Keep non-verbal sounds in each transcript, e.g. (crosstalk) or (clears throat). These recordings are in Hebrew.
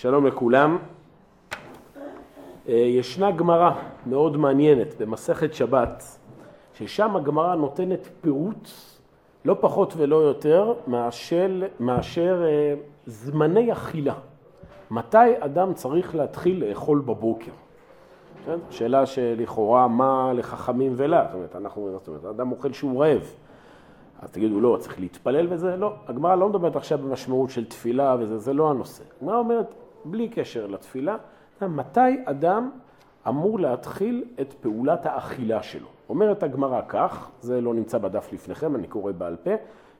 שלום לכולם. אה, ישנה גמרא מאוד מעניינת במסכת שבת, ששם הגמרא נותנת פירוט לא פחות ולא יותר מאשר, מאשר אה, זמני אכילה. מתי אדם צריך להתחיל לאכול בבוקר? שאלה שלכאורה מה לחכמים ולה, זאת אומרת, אנחנו, זאת אומרת, אדם אוכל שהוא רעב. אז תגידו, לא, צריך להתפלל וזה, לא. הגמרא לא מדברת עכשיו במשמעות של תפילה וזה, זה לא הנושא. הגמרא אומרת, בלי קשר לתפילה, מתי אדם אמור להתחיל את פעולת האכילה שלו. אומרת הגמרא כך, זה לא נמצא בדף לפניכם, אני קורא בעל פה,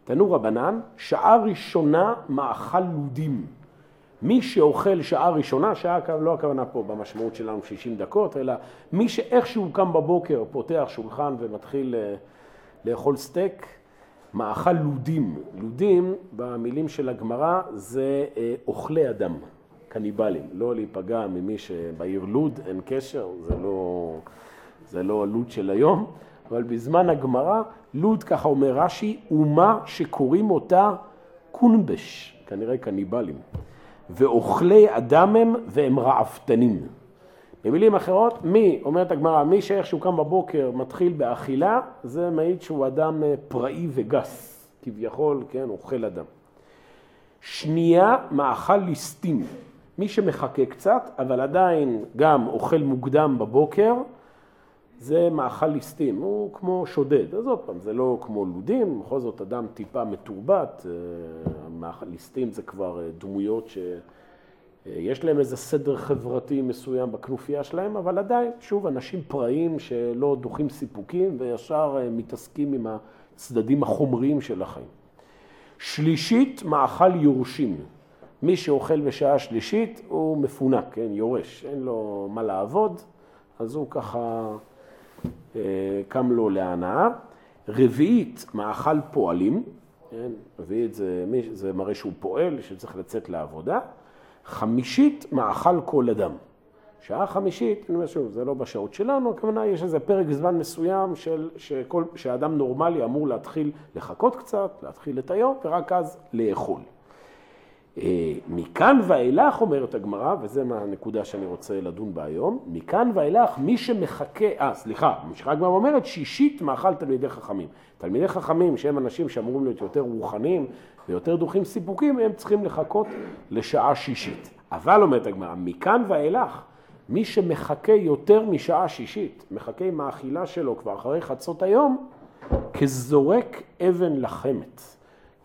תנו רבנן, שעה ראשונה מאכל לודים. מי שאוכל שעה ראשונה, שעה לא הכוונה פה במשמעות שלנו 60 דקות, אלא מי שאיכשהו קם בבוקר, פותח שולחן ומתחיל אה, לאכול סטייק, מאכל לודים. לודים, במילים של הגמרא, זה אה, אוכלי אדם, קניבלים. לא להיפגע ממי שבעיר לוד, אין קשר, זה לא, זה לא לוד של היום, אבל בזמן הגמרא, לוד, ככה אומר רש"י, אומה שקוראים אותה קונבש, כנראה קניבלים. ואוכלי אדם הם והם רעבתנים. במילים אחרות, מי, אומרת הגמרא, מי שאיכשהו קם בבוקר מתחיל באכילה, זה מעיד שהוא אדם אה, פראי וגס, כביכול, כן, אוכל אדם. שנייה, מאכל ליסטים. מי שמחכה קצת, אבל עדיין גם אוכל מוקדם בבוקר, זה מאכל ליסטים, הוא כמו שודד. אז עוד פעם, זה לא כמו לודים, בכל זאת אדם טיפה מתורבת, אה, ליסטים זה כבר אה, דמויות ש... יש להם איזה סדר חברתי מסוים בכנופיה שלהם, אבל עדיין, שוב, אנשים פראיים שלא דוחים סיפוקים וישר אה, מתעסקים עם הצדדים החומריים של החיים. שלישית, מאכל יורשים. מי שאוכל בשעה שלישית הוא מפונק, כן, יורש, אין לו מה לעבוד, אז הוא ככה אה, קם לו להנאה. רביעית, מאכל פועלים, כן, רביעית זה, זה מראה שהוא פועל, שצריך לצאת לעבודה. חמישית מאכל כל אדם. שעה חמישית, אני אומר שוב, זה לא בשעות שלנו, הכוונה יש איזה פרק זמן מסוים של, שכל, שאדם נורמלי אמור להתחיל לחכות קצת, להתחיל את היום, ורק אז לאכול. אה, מכאן ואילך, אומרת הגמרא, וזה מהנקודה שאני רוצה לדון בה היום, מכאן ואילך מי שמחכה, אה, סליחה, ממשיכה הגמרא אומרת, שישית מאכל תלמידי חכמים. תלמידי חכמים, שהם אנשים שאמורים להיות יותר רוחניים ויותר דוחים סיפוקים, הם צריכים לחכות לשעה שישית. אבל, אומרת הגמרא, מכאן ואילך, מי שמחכה יותר משעה שישית, מחכה עם האכילה שלו כבר אחרי חצות היום, כזורק אבן לחמת.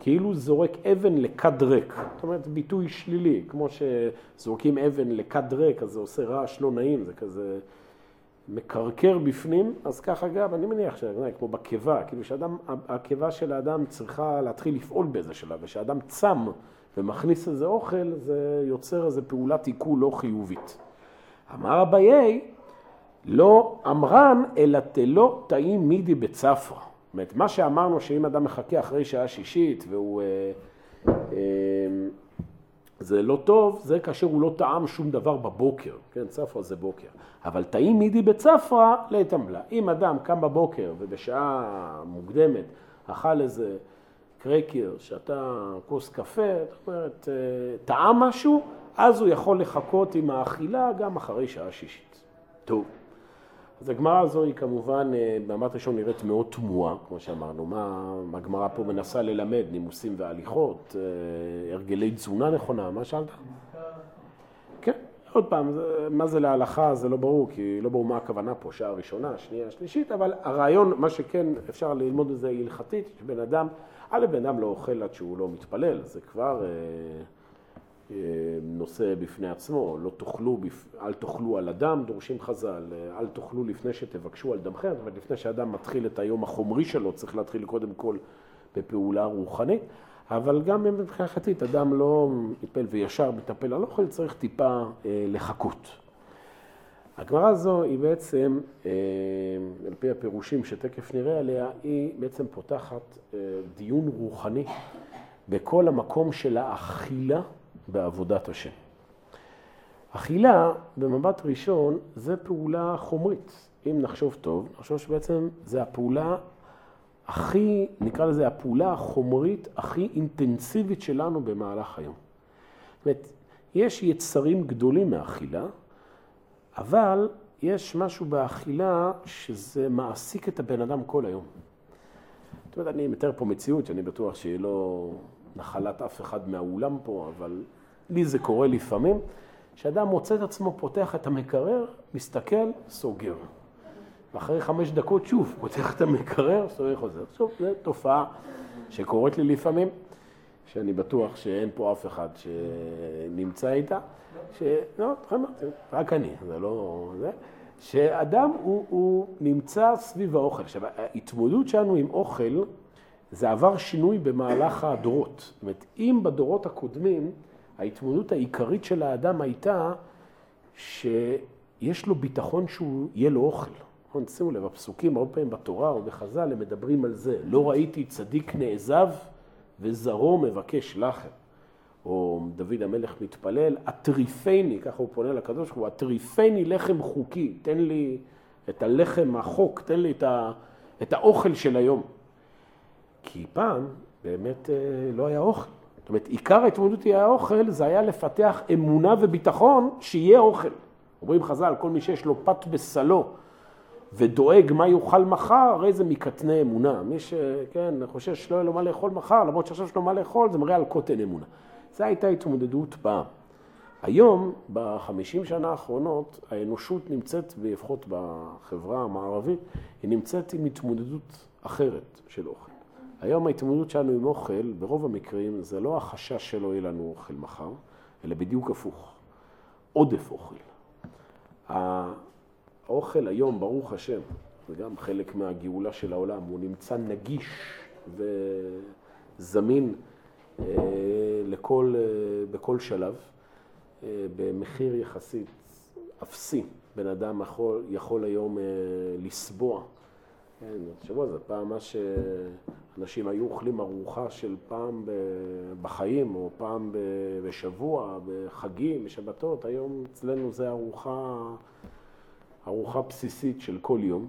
כאילו זורק אבן לכד ריק. זאת אומרת, ביטוי שלילי, כמו שזורקים אבן לכד ריק, אז זה עושה רעש לא נעים, זה כזה מקרקר בפנים, אז ככה גם, אני מניח שזה כמו בקיבה, כאילו שאדם, הקיבה של האדם צריכה להתחיל לפעול באיזה שלב, ושאדם צם ומכניס איזה אוכל, זה יוצר איזו פעולת עיכול לא חיובית. אמר אביי, לא אמרן, אלא תלא טעים מידי בצפרא. אומרת, מה שאמרנו שאם אדם מחכה אחרי שעה שישית והוא... אה, אה, זה לא טוב, זה כאשר הוא לא טעם שום דבר בבוקר, כן, צפרא זה בוקר. אבל טעים מידי בצפרא להתעמלה. אם אדם קם בבוקר ובשעה מוקדמת אכל איזה קרקר, שתה כוס קפה, זאת אומרת, אה, טעם משהו, אז הוא יכול לחכות עם האכילה גם אחרי שעה שישית. טוב. אז הגמרא הזו היא כמובן, אה, במבט ראשון נראית מאוד תמוהה, כמו שאמרנו. מה הגמרא פה מנסה ללמד? נימוסים והליכות, אה, הרגלי תזונה נכונה, מה שאלת? כן, עוד פעם, מה זה להלכה זה לא ברור, כי לא ברור מה הכוונה פה, שעה ראשונה, שנייה, שלישית, אבל הרעיון, מה שכן אפשר ללמוד את זה הלכתית, שבן אדם, א', בן אדם לא אוכל עד שהוא לא מתפלל, זה כבר... אה, נושא בפני עצמו, לא תאכלו, אל תאכלו על אדם, דורשים חז"ל, אה, אל תאכלו לפני שתבקשו על דמכם, זאת אומרת לפני שאדם מתחיל את היום החומרי שלו, צריך להתחיל קודם כל בפעולה רוחנית, אבל גם מבחינה חטאית, אדם לא מתפל וישר מטפל על אוכל, צריך טיפה אה, לחכות. הגמרא הזו היא בעצם, על פי הפירושים שתכף נראה עליה, היא בעצם פותחת דיון רוחני בכל המקום של האכילה בעבודת השם. אכילה, במבט ראשון, זה פעולה חומרית. אם נחשוב טוב, נחשוב שבעצם זה הפעולה הכי, נקרא לזה הפעולה החומרית הכי אינטנסיבית שלנו במהלך היום. זאת אומרת, יש יצרים גדולים מאכילה, אבל יש משהו באכילה שזה מעסיק את הבן אדם כל היום. זאת אומרת, אני מתאר פה מציאות שאני בטוח שהיא לא נחלת אף אחד מהאולם פה, אבל לי זה קורה לפעמים, שאדם מוצא את עצמו, פותח את המקרר, מסתכל, סוגר. ואחרי חמש דקות שוב, פותח את המקרר, סוגר, חוזר. שוב, זו תופעה שקורית לי לפעמים, שאני בטוח שאין פה אף אחד שנמצא איתה, ש... לא, רק אני, זה לא... זה. שאדם הוא, הוא נמצא סביב האוכל. עכשיו, ההתמודדות שלנו עם אוכל, זה עבר שינוי במהלך הדורות. זאת אומרת, אם בדורות הקודמים ההתמודדות העיקרית של האדם הייתה שיש לו ביטחון שהוא יהיה לו אוכל. נכון, שימו לב, הפסוקים הרבה פעמים בתורה או בחז"ל הם מדברים על זה. לא ראיתי צדיק נעזב וזרעו מבקש לחם. או דוד המלך מתפלל, אטריפני, ככה הוא פונה לקדוש ברוך הוא, אטריפני לחם חוקי, תן לי את הלחם החוק, תן לי את, ה, את האוכל של היום. כי פעם באמת אה, לא היה אוכל. זאת אומרת, עיקר ההתמודדות עם האוכל זה היה לפתח אמונה וביטחון שיהיה אוכל. אומרים חז"ל, כל מי שיש לו פת בסלו ודואג מה יאכל מחר, הרי זה מקטני אמונה. מי שכן, חושב שלא יהיה לו מה לאכול מחר, למרות שעכשיו יש לו מה לאכול, זה מראה על קוטן אמונה. זו הייתה התמודדות פעם. היום, בחמישים שנה האחרונות, האנושות נמצאת, לפחות בחברה המערבית, היא נמצאת עם התמודדות אחרת של אוכל. היום ההתמודדות שלנו עם אוכל, ברוב המקרים, זה לא החשש שלא יהיה לנו אוכל מחר, אלא בדיוק הפוך, עודף אוכל. האוכל היום, ברוך השם, זה גם חלק מהגאולה של העולם, הוא נמצא נגיש וזמין אה, לכל, אה, בכל שלב, אה, במחיר יחסית אפסי. בן אדם יכול, יכול היום לסבוע. כן, תחשבו זה פעם מה שאנשים היו אוכלים ארוחה של פעם בחיים, או פעם בשבוע, בחגים, בשבתות, היום אצלנו זה ארוחה, ארוחה בסיסית של כל יום.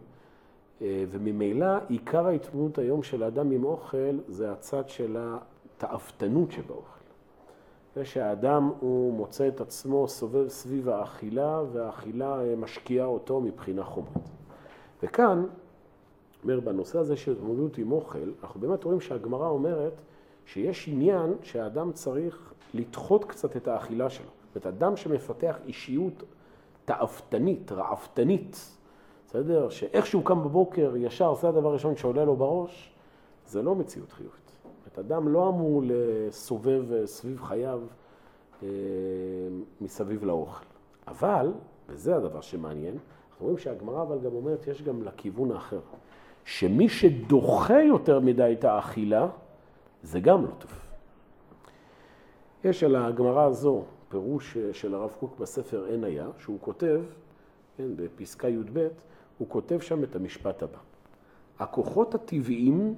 וממילא עיקר ההתמודדות היום של האדם עם אוכל זה הצד של התאוותנות שבאוכל. זה שהאדם הוא מוצא את עצמו סובב סביב האכילה, והאכילה אה, משקיעה אותו מבחינה חומרית. וכאן, אומר, בנושא הזה של התמודדות עם אוכל, אנחנו באמת רואים שהגמרא אומרת שיש עניין שהאדם צריך לדחות קצת את האכילה שלו. זאת אומרת, אדם שמפתח אישיות תאוותנית, רעבתנית, בסדר? שאיך שהוא קם בבוקר, ישר זה הדבר הראשון שעולה לו בראש, זה לא מציאות חיובית. אומרת, אדם לא אמור לסובב אה, סביב חייו אה, מסביב לאוכל. אבל, וזה הדבר שמעניין, אנחנו רואים שהגמרא אבל גם אומרת, יש גם לכיוון האחר. שמי שדוחה יותר מדי את האכילה, זה גם לא טוב. יש על הגמרא הזו פירוש אה, של הרב קוק בספר אין היה, שהוא כותב, כן, בפסקה י"ב, הוא כותב שם את המשפט הבא: הכוחות הטבעיים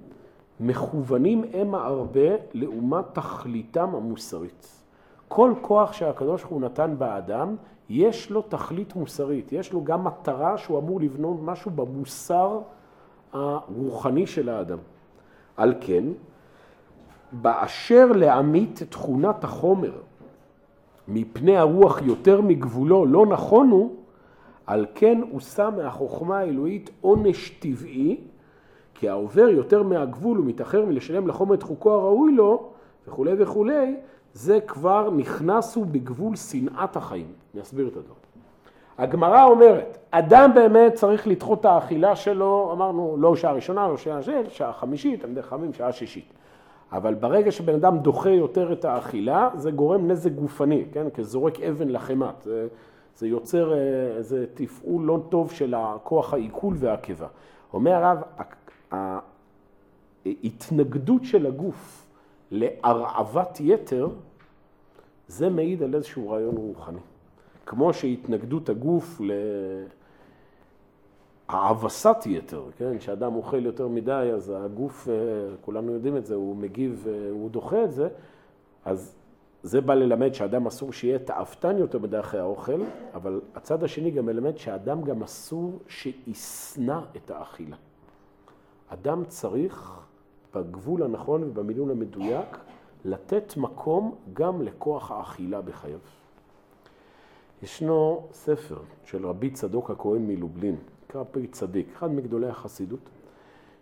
מכוונים המה הרבה לעומת תכליתם המוסרית. כל כוח שהקדוש ברוך הוא נתן באדם, יש לו תכלית מוסרית, יש לו גם מטרה שהוא אמור לבנות משהו במוסר הרוחני של האדם. על כן, באשר להעמית תכונת החומר מפני הרוח יותר מגבולו לא נכון הוא, על כן הוא שם מהחוכמה האלוהית עונש טבעי כי העובר יותר מהגבול ומתאחר מלשלם לחומר את חוקו הראוי לו, וכולי וכולי, זה כבר נכנס הוא בגבול שנאת החיים. אני אסביר את הדבר. הגמרא אומרת, אדם באמת צריך לדחות את האכילה שלו, אמרנו, לא שעה ראשונה, לא שעה של, שעה חמישית, עמדי חמים, שעה שישית. אבל ברגע שבן אדם דוחה יותר את האכילה, זה גורם נזק גופני, כן? כזורק אבן לחמת. זה, זה יוצר איזה תפעול לא טוב של הכוח העיכול והעקבה. אומר הרב, ההתנגדות של הגוף להרעבת יתר, זה מעיד על איזשהו רעיון רוחני. כמו שהתנגדות הגוף להאבסת יתר, כן? כשאדם אוכל יותר מדי, אז הגוף, אה, כולנו יודעים את זה, הוא מגיב, אה, הוא דוחה את זה, אז זה בא ללמד שאדם אסור שיהיה תאוותן יותר מדי אחרי האוכל, אבל הצד השני גם מלמד שאדם גם אסור שישנא את האכילה. אדם צריך בגבול הנכון ובמילון המדויק לתת מקום גם לכוח האכילה בחייו. ישנו ספר של רבי צדוק הכהן מלובלין, נקרא פרי צדיק, אחד מגדולי החסידות,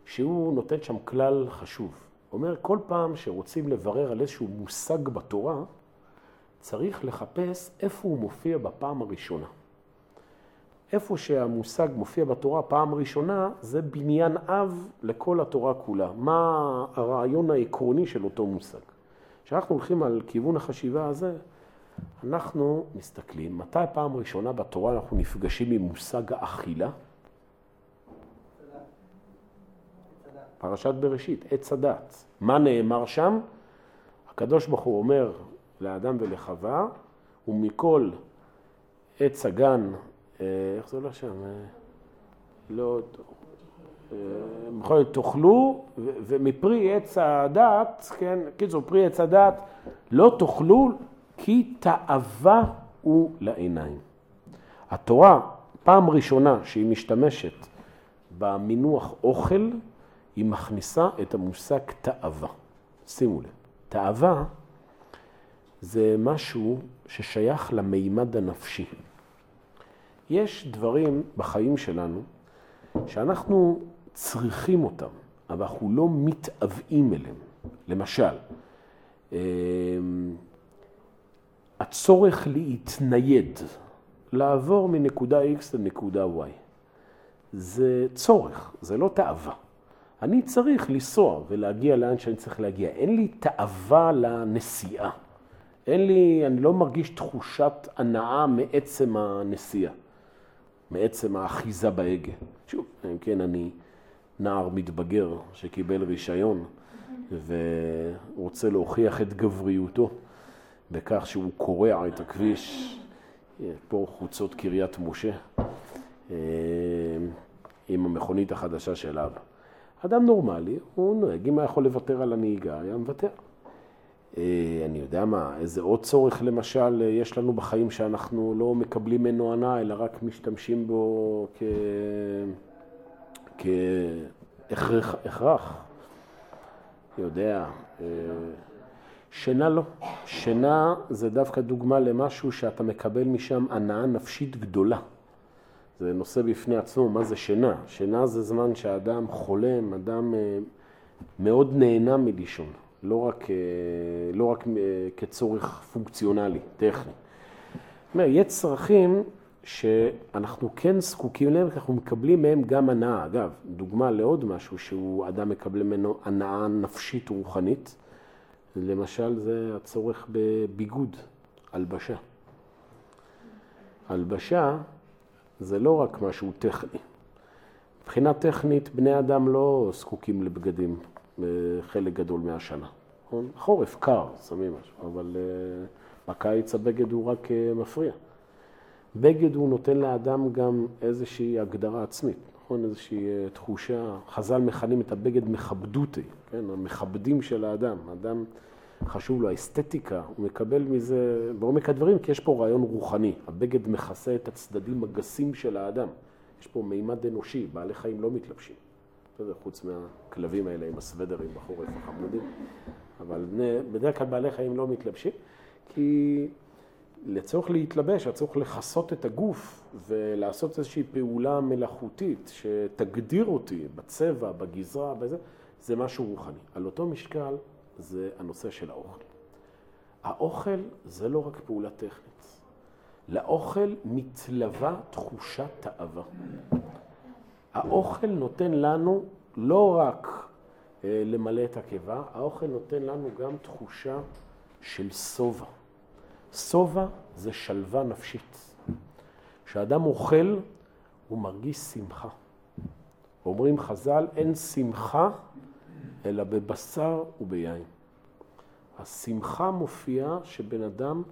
שהוא נותן שם כלל חשוב. אומר, כל פעם שרוצים לברר על איזשהו מושג בתורה, צריך לחפש איפה הוא מופיע בפעם הראשונה. איפה שהמושג מופיע בתורה פעם ראשונה, זה בניין אב לכל התורה כולה. מה הרעיון העקרוני של אותו מושג. כשאנחנו הולכים על כיוון החשיבה הזה, אנחנו מסתכלים, מתי פעם ראשונה בתורה אנחנו נפגשים עם מושג האכילה? פרשת בראשית, עץ הדת. מה נאמר שם? הקדוש ברוך הוא אומר לאדם ולחווה, ומכל עץ הגן, אה, איך זה לא שם? אה, לא, אה, בכל זאת תאכלו, ומפרי עץ הדת, כן, קיצור, פרי עץ הדת, לא תאכלו כי תאווה הוא לעיניים. התורה, פעם ראשונה שהיא משתמשת במינוח אוכל, היא מכניסה את המושג תאווה. שימו לב, תאווה זה משהו ששייך למימד הנפשי. יש דברים בחיים שלנו שאנחנו צריכים אותם, אבל אנחנו לא מתאווים אליהם. למשל, אמ, הצורך להתנייד, לעבור מנקודה X לנקודה Y, זה צורך, זה לא תאווה. אני צריך לנסוע ולהגיע לאן שאני צריך להגיע. אין לי תאווה לנסיעה. אין לי, אני לא מרגיש תחושת הנאה מעצם הנסיעה, מעצם האחיזה בהגה. שוב, אם כן, אני נער מתבגר שקיבל רישיון ורוצה להוכיח את גבריותו בכך שהוא קורע את הכביש, פה חוצות קריית משה, אה, עם המכונית החדשה של. אדם נורמלי, הוא נוהג, אם היה יכול לוותר על הנהיגה, היה מוותר. אה, אני יודע מה, איזה עוד צורך למשל יש לנו בחיים שאנחנו לא מקבלים ממנו הנאה, אלא רק משתמשים בו כ... כהכרח. יודע, אה, שינה לא. שינה זה דווקא דוגמה למשהו שאתה מקבל משם הנאה נפשית גדולה. זה נושא בפני עצמו, מה זה שינה? שינה זה זמן שהאדם חולם, אדם אה, מאוד נהנה מלישון, לא רק, אה, לא רק אה, כצורך פונקציונלי, טכני. זאת אומרת, יש צרכים שאנחנו כן זקוקים להם, כי אנחנו מקבלים מהם גם הנאה. אגב, דוגמה לעוד משהו שהוא אדם מקבל ממנו הנאה נפשית רוחנית, למשל זה הצורך בביגוד, הלבשה. הלבשה זה לא רק משהו טכני. מבחינה טכנית, בני אדם לא זקוקים לבגדים בחלק גדול מהשנה. נכון? חורף קר, שמים משהו, אבל uh, בקיץ הבגד הוא רק uh, מפריע. בגד הוא נותן לאדם גם איזושהי הגדרה עצמית, נכון? איזושהי uh, תחושה, חז"ל מכנים את הבגד מכבדותי, כן? המכבדים של האדם. האדם חשוב לו האסתטיקה, הוא מקבל מזה בעומק הדברים, כי יש פה רעיון רוחני. הבגד מכסה את הצדדים הגסים של האדם. יש פה מימד אנושי, בעלי חיים לא מתלבשים. בסדר, חוץ מהכלבים האלה עם הסוודרים בחורף החמודים. אבל בדרך כלל בעלי חיים לא מתלבשים, כי לצורך להתלבש, הצורך לכסות את הגוף ולעשות איזושהי פעולה מלאכותית שתגדיר אותי בצבע, בגזרה, בזה, זה משהו רוחני. על אותו משקל, זה הנושא של האוכל. האוכל זה לא רק פעולה טכנית. לאוכל מתלווה תחושת תאווה. האוכל נותן לנו לא רק אה, למלא את הקיבה, האוכל נותן לנו גם תחושה של שובע. שובע זה שלווה נפשית. כשאדם אוכל, הוא מרגיש שמחה. אומרים חז"ל, אין שמחה אלא בבשר וביין. השמחה מופיעה שבן אדם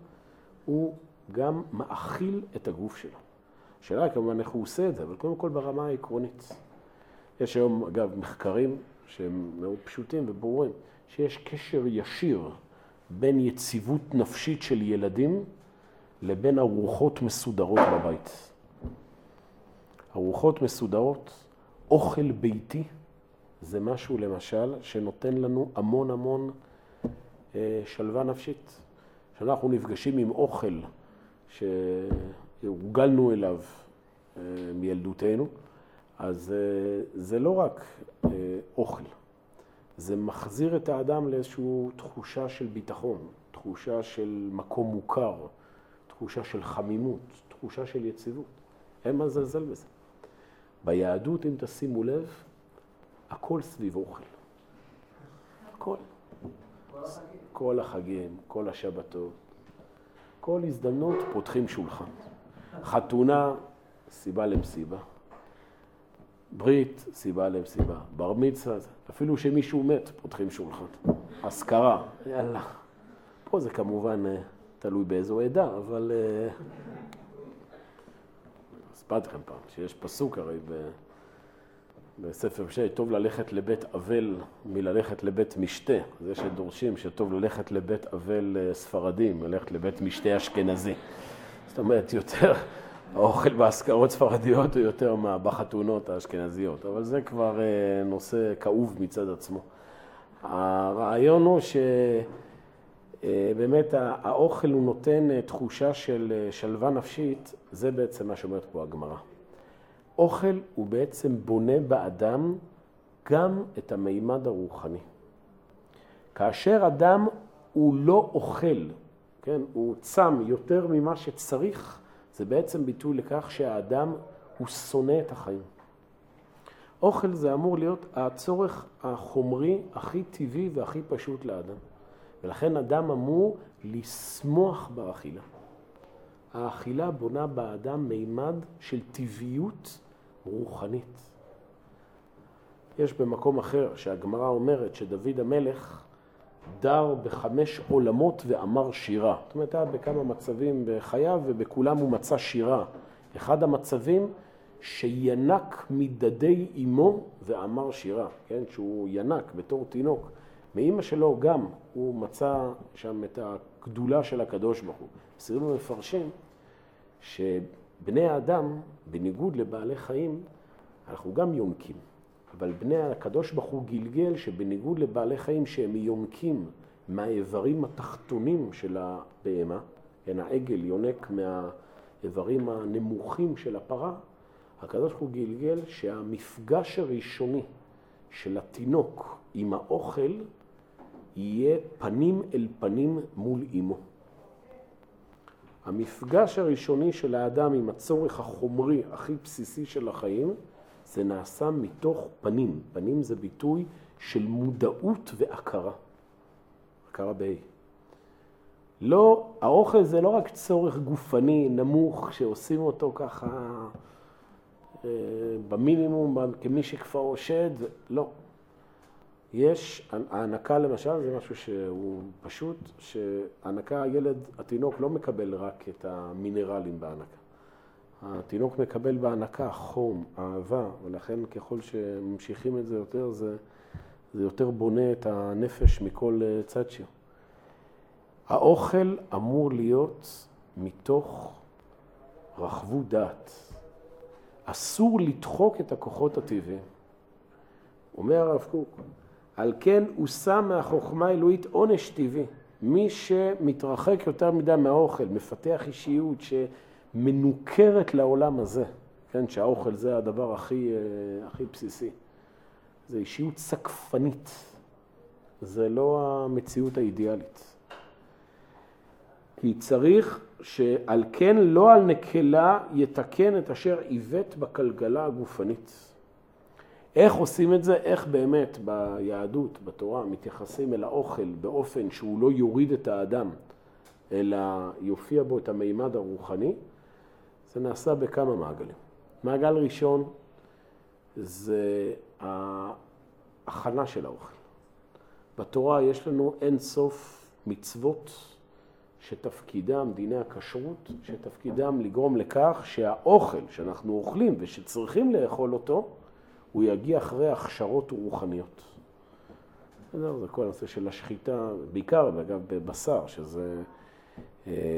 הוא גם מאכיל את הגוף שלו. השאלה היא כמובן איך הוא עושה את זה, אבל קודם כל ברמה העקרונית. יש היום, אגב, מחקרים שהם מאוד פשוטים וברורים, שיש קשר ישיר בין יציבות נפשית של ילדים לבין ארוחות מסודרות בבית. ארוחות מסודרות, אוכל ביתי, זה משהו למשל שנותן לנו המון המון אה, שלווה נפשית. כשאנחנו נפגשים עם אוכל הורגלנו אליו אה, מילדותנו, אז אה, זה לא רק אה, אוכל, זה מחזיר את האדם לאיזושהי תחושה של ביטחון, תחושה של מקום מוכר, תחושה של חמימות, תחושה של יציבות. אין מה לזלזל בזה. ביהדות, אם תשימו לב, הכל סביב אוכל. הכל. כל החגים, כל השבתות, כל הזדמנות פותחים שולחן. חתונה, סיבה למסיבה. ברית, סיבה למסיבה. בר מצווה, אפילו שמישהו מת, פותחים שולחן. אזכרה, יאללה. פה זה כמובן אה, תלוי באיזו עדה, אבל... אה, הסברתי לכם פעם, שיש פסוק הרי ב... בספר שי, טוב ללכת לבית אבל מללכת לבית משתה. זה שדורשים שטוב ללכת לבית אבל אה, ספרדים, ללכת לבית משתה אשכנזי. זאת אומרת, יותר האוכל באזכרות ספרדיות הוא יותר מה בחתונות האשכנזיות, אבל זה כבר אה, נושא כאוב מצד עצמו. הרעיון הוא שבאמת אה, האוכל הוא נותן תחושה של שלווה נפשית, זה בעצם מה שאומרת פה הגמרא. אוכל הוא בעצם בונה באדם גם את המימד הרוחני. כאשר אדם הוא לא אוכל, כן, הוא צם יותר ממה שצריך, זה בעצם ביטוי לכך שהאדם הוא שונא את החיים. אוכל זה אמור להיות הצורך החומרי הכי טבעי והכי פשוט לאדם. ולכן אדם אמור לשמוח באכילה. האכילה בונה באדם מימד של טבעיות רוחנית. יש במקום אחר שהגמרא אומרת שדוד המלך דר בחמש עולמות ואמר שירה. זאת אומרת, היה בכמה מצבים בחייו ובכולם הוא מצא שירה. אחד המצבים שינק מדדי אמו ואמר שירה, כן? שהוא ינק בתור תינוק. מאימא שלו גם הוא מצא שם את הגדולה של הקדוש ברוך הוא. מסבירים המפרשים שבני האדם, בניגוד לבעלי חיים, אנחנו גם יונקים. אבל בני הקדוש ברוך הוא גלגל שבניגוד לבעלי חיים שהם יונקים מהאיברים התחתונים של הבהמה, כן, העגל יונק מהאיברים הנמוכים של הפרה, הקדוש ברוך הוא גלגל שהמפגש הראשוני של התינוק עם האוכל יהיה פנים אל פנים מול אימו. המפגש הראשוני של האדם עם הצורך החומרי הכי בסיסי של החיים, זה נעשה מתוך פנים. פנים זה ביטוי של מודעות והכרה. הכרה ב לא, האוכל זה לא רק צורך גופני נמוך שעושים אותו ככה אה, במינימום כמי שכפר או שד, לא. יש, ההנקה למשל זה משהו שהוא פשוט, שהנקה, הילד, התינוק לא מקבל רק את המינרלים בהנקה. התינוק מקבל בהנקה חום, אהבה, ולכן ככל שממשיכים את זה יותר, זה, זה יותר בונה את הנפש מכל אה, צד שהוא. האוכל אמור להיות מתוך רחבות דעת. אסור לדחוק את הכוחות הטבעיים. אומר הרב קוק, על כן הוא שם מהחוכמה האלוהית עונש טבעי. מי שמתרחק יותר מדי מהאוכל, מפתח אישיות שמנוכרת לעולם הזה, כן, שהאוכל זה הדבר הכי, אה, הכי בסיסי. זה אישיות סקפנית, זה לא המציאות האידיאלית. כי צריך שעל כן לא על נקלה יתקן את אשר עיוות בכלכלה הגופנית. איך עושים את זה? איך באמת ביהדות, בתורה, מתייחסים אל האוכל באופן שהוא לא יוריד את האדם, אלא יופיע בו את המימד הרוחני? זה נעשה בכמה מעגלים. מעגל ראשון זה ההכנה של האוכל. בתורה יש לנו אין סוף מצוות שתפקידם, דיני הכשרות, שתפקידם לגרום לכך שהאוכל שאנחנו אוכלים ושצריכים לאכול אותו, הוא יגיע אחרי הכשרות רוחניות. זה כל הנושא של השחיטה, בעיקר, אגב, בבשר, שזה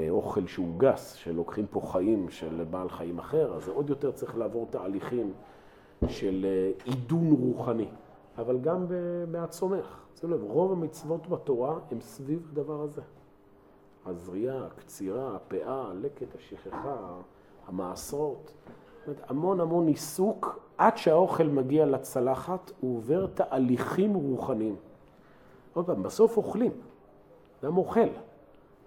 אוכל שהוא גס, שלוקחים פה חיים של בעל חיים אחר, אז עוד יותר צריך לעבור תהליכים של אה, עידון רוחני, אבל גם מהצומח. שימו לב, רוב המצוות בתורה הן סביב הדבר הזה. הזריעה, הקצירה, הפאה, הלקט, השכחה, המעשרות. אומרת, המון המון עיסוק, עד שהאוכל מגיע לצלחת, הוא עובר תהליכים רוחניים. עוד פעם, בסוף אוכלים, אדם אוכל,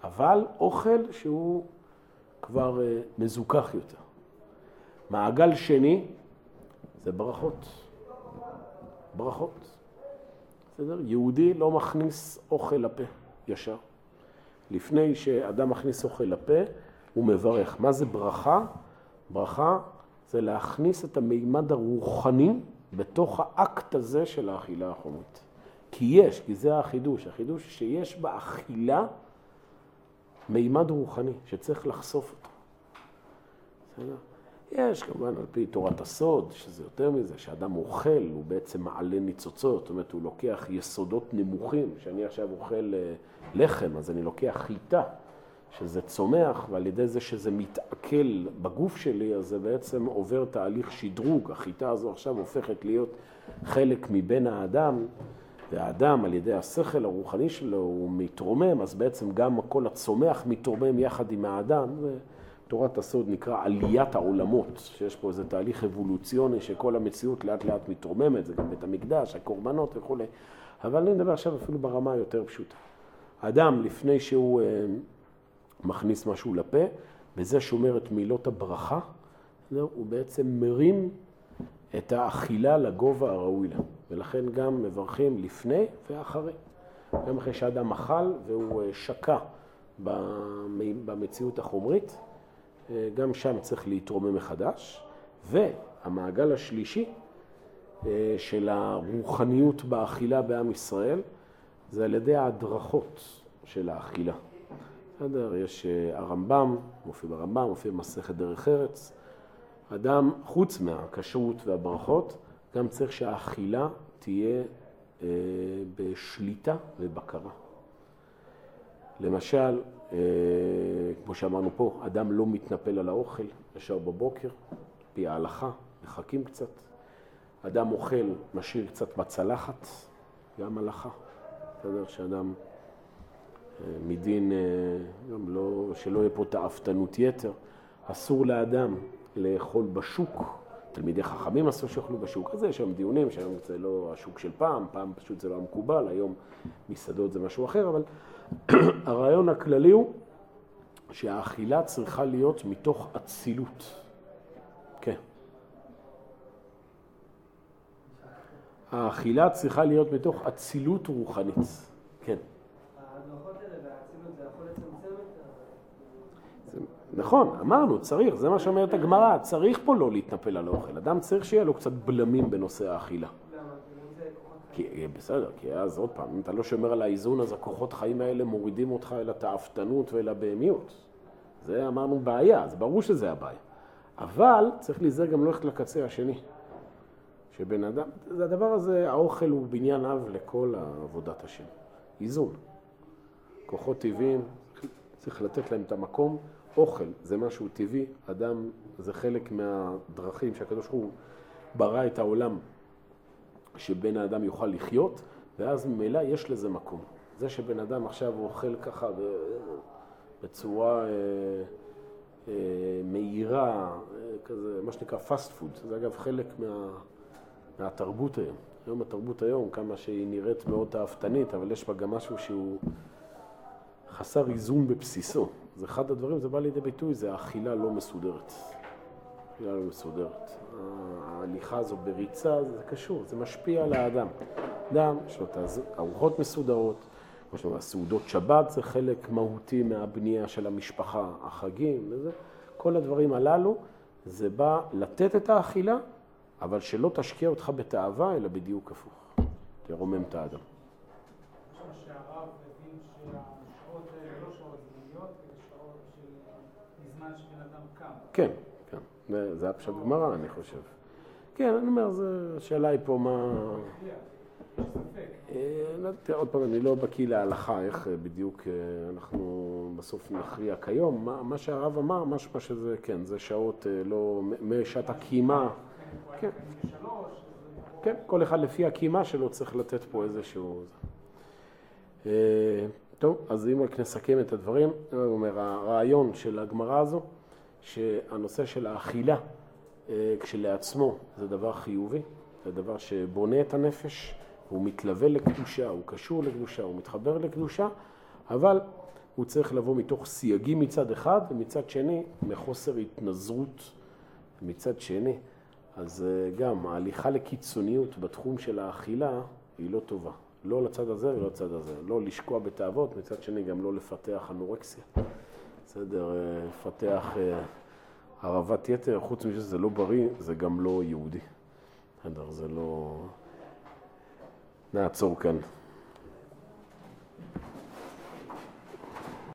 אבל אוכל שהוא כבר uh, מזוכח יותר. מעגל שני זה ברכות. ברכות. בסדר? יהודי לא מכניס אוכל לפה ישר. לפני שאדם מכניס אוכל לפה, הוא מברך. מה זה ברכה? ברכה זה להכניס את המימד הרוחני בתוך האקט הזה של האכילה החומית. כי יש, כי זה החידוש. החידוש שיש באכילה מימד רוחני שצריך לחשוף אותו. בסדר? יש כמובן על פי תורת הסוד, שזה יותר מזה, שאדם אוכל, הוא בעצם מעלה ניצוצות, זאת אומרת, הוא לוקח יסודות נמוכים, שאני עכשיו אוכל אה, לחם, אז אני לוקח חיטה, שזה צומח, ועל ידי זה שזה מתעכל בגוף שלי, אז זה בעצם עובר תהליך שדרוג. החיטה הזו עכשיו הופכת להיות חלק מבין האדם, והאדם על ידי השכל הרוחני שלו הוא מתרומם, אז בעצם גם כל הצומח מתרומם יחד עם האדם. תורת הסוד נקרא עליית העולמות, שיש פה איזה תהליך אבולוציוני שכל המציאות לאט לאט מתרוממת, זה גם בית המקדש, הקורבנות וכולי. אבל אני מדבר עכשיו אפילו ברמה היותר פשוטה. אדם, לפני שהוא אה, מכניס משהו לפה, וזה שומר את מילות הברכה, הוא בעצם מרים את האכילה לגובה הראוי לה. ולכן גם מברכים לפני ואחרי. גם אחרי שאדם אכל והוא אה, שקע במציאות החומרית, אה, גם שם צריך להתרומם מחדש. והמעגל השלישי אה, של הרוחניות באכילה בעם ישראל, זה על ידי ההדרכות של האכילה. בסדר? יש הרמב"ם, מופיע ברמב"ם, מופיע במסכת דרך ארץ. אדם, חוץ מהכשרות והברכות, גם צריך שהאכילה תהיה אה, בשליטה ובקרה. למשל, אה, כמו שאמרנו פה, אדם לא מתנפל על האוכל ישר בבוקר, פי ההלכה, מחכים קצת. אדם אוכל, משאיר קצת בצלחת, גם הלכה. בסדר? שאדם אה, מדין, אה, גם לא, שלא יהיה פה תאוותנות יתר. אסור לאדם לאכול בשוק. תלמידי חכמים אסור שיאכלו בשוק הזה, יש שם דיונים, שהיום זה לא השוק של פעם, פעם פשוט זה לא המקובל, היום מסעדות זה משהו אחר, אבל (clears throat) הרעיון הכללי הוא שהאכילה צריכה להיות מתוך אצילות. כן. האכילה צריכה להיות מתוך אצילות רוחנית. כן. נכון, אמרנו, צריך, זה מה שאומרת הגמרא, צריך פה לא להתנפל על האוכל. אדם צריך שיהיה לו קצת בלמים בנושא האכילה. כי, בסדר, כי אז עוד פעם, אם אתה לא שומר על האיזון, אז הכוחות חיים האלה מורידים אותך אל התאוותנות ואל הבהמיות. זה אמרנו בעיה, אז ברור שזה הבעיה. אבל צריך להיזהר גם ללכת לקצה השני. שבן אדם, זה הדבר הזה, האוכל הוא בניין אב לכל עבודת השם. איזון. כוחות טבעיים, צריך לתת להם את המקום. אוכל זה משהו טבעי, אדם זה חלק מהדרכים שהקדוש ברוך הוא ברא את העולם שבן האדם יוכל לחיות, ואז ממילא יש לזה מקום. זה שבן אדם עכשיו אוכל ככה בצורה אה, אה, מהירה, אה, כזה, מה שנקרא fast food, זה אגב חלק מה, מהתרבות היום. היום התרבות היום, כמה שהיא נראית מאוד תאוותנית, אבל יש בה גם משהו שהוא חסר איזון בבסיסו. אז אחד הדברים, זה בא לידי ביטוי, זה האכילה לא מסודרת. אכילה לא מסודרת. ההליכה הזו בריצה, זה קשור, זה משפיע על האדם. אדם, יש לו את הארוחות מסודרות, כמו שאומרים, הסעודות שבת זה חלק מהותי מהבנייה של המשפחה, החגים וזה. כל הדברים הללו, זה בא לתת את האכילה, אבל שלא תשקיע אותך בתאווה, אלא בדיוק הפוך. תרומם את האדם. כן, כן. זה עכשיו גמרא, אני חושב. כן, אני אומר, השאלה היא פה מה... אה, לא עוד פעם, אני לא בקיא להלכה, איך בדיוק אה, אנחנו בסוף נכריע כיום. מה שהרב אמר, משמע שזה, כן, זה שעות אה, לא, משעת הקימה. כן. כן, כל אחד לפי הקימה שלו צריך לתת פה איזשהו... טוב, אז אם רק נסכם את הדברים, אומר, הרעיון של הגמרא הזו, שהנושא של האכילה אה, כשלעצמו זה דבר חיובי, זה דבר שבונה את הנפש, הוא מתלווה לקדושה, הוא קשור לקדושה, הוא מתחבר לקדושה, אבל הוא צריך לבוא מתוך סייגים מצד אחד, ומצד שני מחוסר התנזרות מצד שני. אז אה, גם ההליכה לקיצוניות בתחום של האכילה היא לא טובה. לא לצד הזה ולא לצד הזה. לא לשקוע בתאוות, מצד שני גם לא לפתח אנורקסיה. בסדר, אה, לפתח הרעבת יתר, חוץ מזה שזה לא בריא, זה גם לא יהודי. בסדר, זה לא... נעצור כאן.